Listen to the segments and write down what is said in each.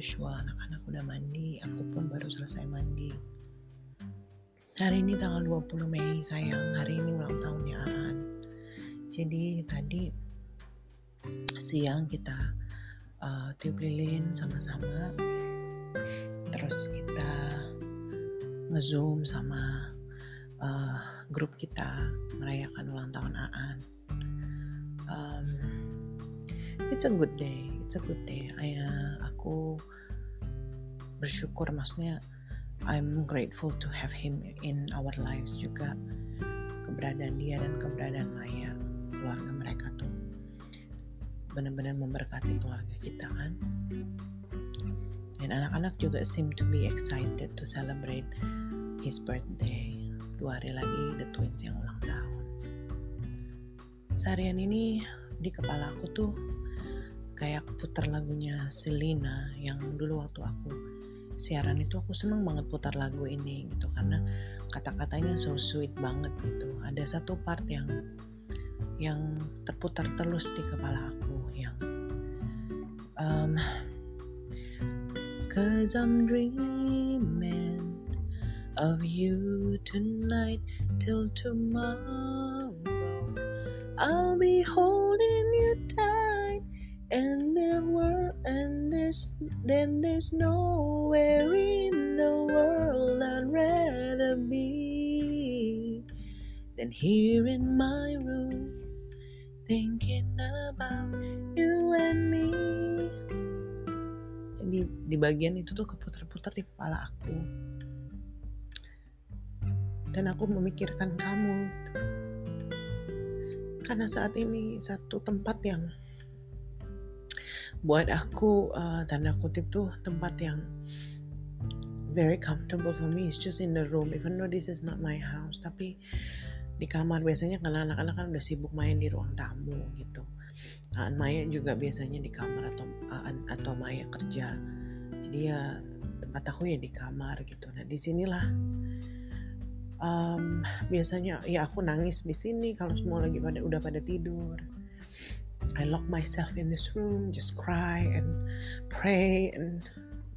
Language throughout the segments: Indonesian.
usual anak-anak udah mandi, aku pun baru selesai mandi. Hari ini tanggal 20 Mei sayang, hari ini ulang tahunnya Aan. Jadi tadi siang kita uh, tiup lilin sama-sama. Terus kita ngezoom sama uh, grup kita merayakan ulang tahun Aan. Um, it's a good day day I, uh, aku bersyukur maksudnya I'm grateful to have him in our lives juga. Keberadaan dia dan keberadaan Maya keluarga mereka tuh benar-benar memberkati keluarga kita kan? Dan anak-anak juga seem to be excited to celebrate his birthday. Dua hari lagi the twins yang ulang tahun. Seharian ini di kepala aku tuh kayak putar lagunya Selena yang dulu waktu aku siaran itu aku seneng banget putar lagu ini gitu karena kata-katanya so sweet banget gitu. Ada satu part yang yang terputar terus di kepala aku yang um, Cause I'm dreaming of you tonight till tomorrow. I'll be holding there's then there's nowhere in the world I'd rather be than here in my room thinking about you and me. Di, di bagian itu tuh keputar-putar di kepala aku. Dan aku memikirkan kamu. Karena saat ini satu tempat yang buat aku uh, tanda kutip tuh tempat yang very comfortable for me. It's just in the room. Even though this is not my house tapi di kamar biasanya karena anak-anak kan udah sibuk main di ruang tamu gitu. Uh, Maya juga biasanya di kamar atau uh, atau Maya kerja. Jadi ya tempat aku ya di kamar gitu. Nah di sinilah um, biasanya ya aku nangis di sini kalau semua lagi pada udah pada tidur I lock myself in this room, just cry and pray and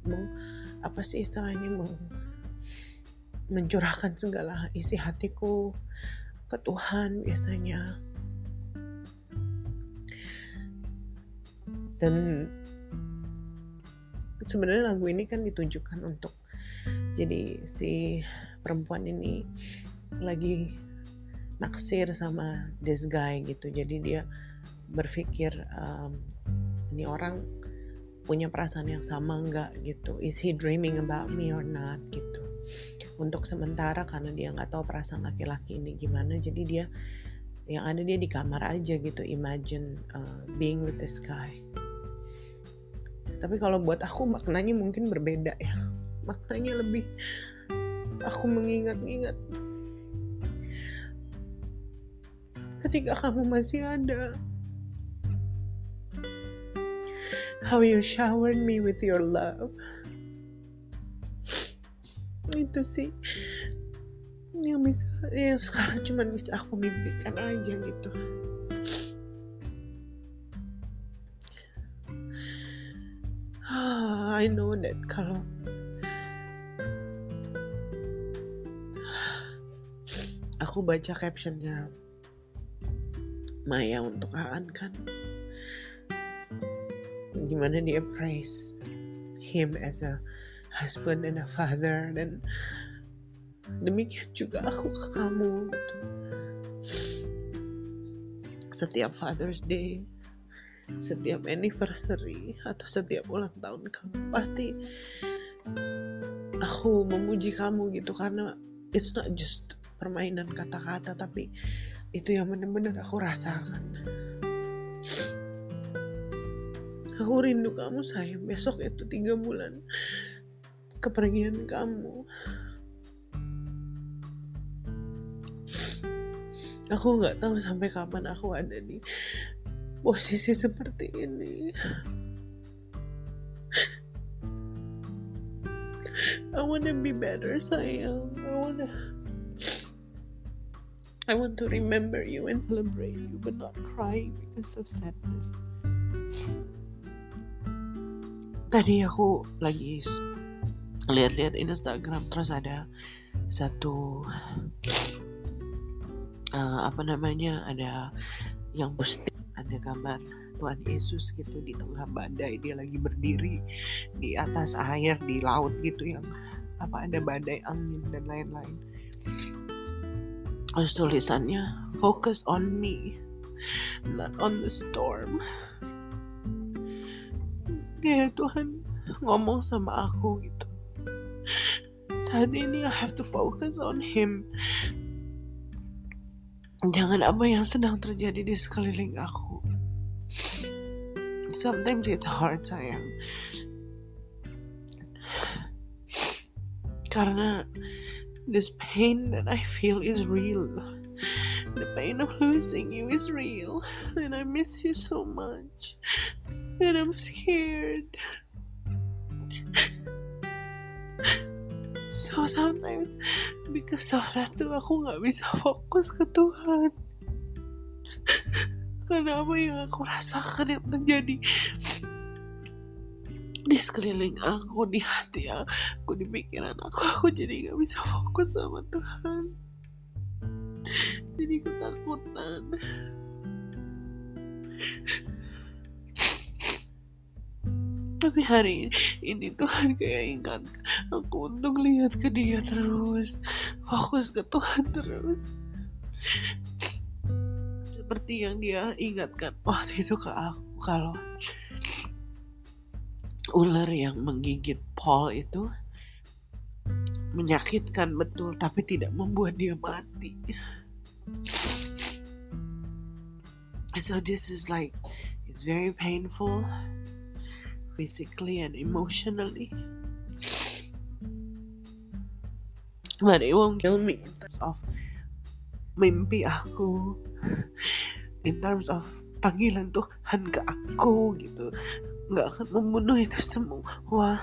meng, apa sih istilahnya meng, mencurahkan segala isi hatiku ke Tuhan biasanya. Dan sebenarnya lagu ini kan ditujukan untuk jadi si perempuan ini lagi naksir sama this guy gitu. Jadi dia berpikir um, ini orang punya perasaan yang sama nggak? Gitu. Is he dreaming about me or not? Gitu. Untuk sementara karena dia nggak tahu perasaan laki-laki ini gimana jadi dia yang ada dia di kamar aja gitu imagine uh, being with this guy. Tapi kalau buat aku maknanya mungkin berbeda ya. Maknanya lebih aku mengingat-ingat. Ketika kamu masih ada how you showered me with your love. Itu sih. Yang bisa yang sekarang cuma bisa aku mimpikan aja gitu. Ah, I know that kalau aku baca captionnya Maya untuk Aan kan gimana dia praise him as a husband and a father dan demikian juga aku ke kamu gitu. Setiap Father's Day setiap anniversary atau setiap ulang tahun kamu pasti aku memuji kamu gitu karena it's not just permainan kata-kata tapi itu yang benar-benar aku rasakan Aku rindu kamu sayang. Besok itu tiga bulan kepergian kamu. Aku nggak tahu sampai kapan aku ada di posisi seperti ini. I wanna be better, sayang. I wanna I want to remember you and celebrate you, but not crying because of sadness. Tadi aku lagi lihat-lihat Instagram terus ada satu uh, apa namanya ada yang posting ada gambar Tuhan Yesus gitu di tengah badai dia lagi berdiri di atas air di laut gitu yang apa ada badai angin dan lain-lain. Terus tulisannya focus on me not on the storm kayak Tuhan ngomong sama aku gitu saat ini I have to focus on him jangan apa yang sedang terjadi di sekeliling aku. Sometimes it's hard sayang. Karena this pain that I feel is real. The pain of losing you is real. And I miss you so much. And I'm scared. So sometimes because of that tuh aku nggak bisa fokus ke Tuhan. Karena apa yang aku rasakan yang terjadi di sekeliling aku, di hati aku, di pikiran aku, aku jadi nggak bisa fokus sama Tuhan. Jadi ketakutan. Tapi hari ini Tuhan kayak ingat aku untuk lihat ke dia terus. Fokus ke Tuhan terus. Seperti yang dia ingatkan waktu itu ke aku kalau ular yang menggigit Paul itu menyakitkan betul tapi tidak membuat dia mati. So this is like it's very painful physically and emotionally. But it won't kill me in terms of mimpi aku, in terms of panggilan Tuhan ke aku gitu, nggak akan membunuh itu semua.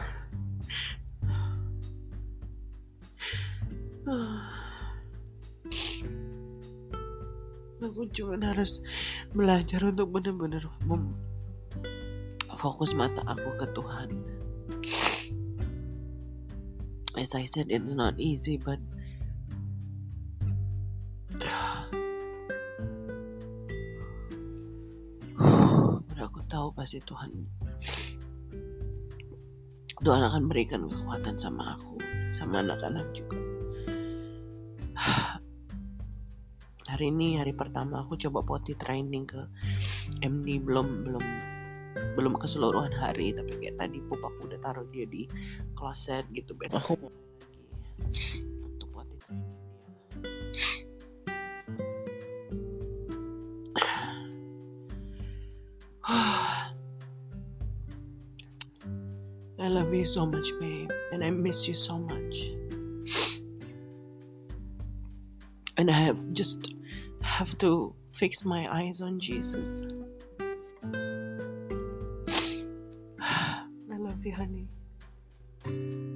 Aku cuma harus belajar untuk benar-benar fokus mata aku ke Tuhan. As I said, it's not easy, but aku tahu pasti Tuhan Tuhan akan berikan kekuatan sama aku, sama anak-anak juga. Hari ini hari pertama aku coba potty training ke MD belum belum belum keseluruhan hari tapi kayak tadi pup aku udah taruh dia di kloset gitu bet aku mau lagi untuk potty training I love you so much, babe, and I miss you so much. And I have just have to fix my eyes on Jesus. you, honey.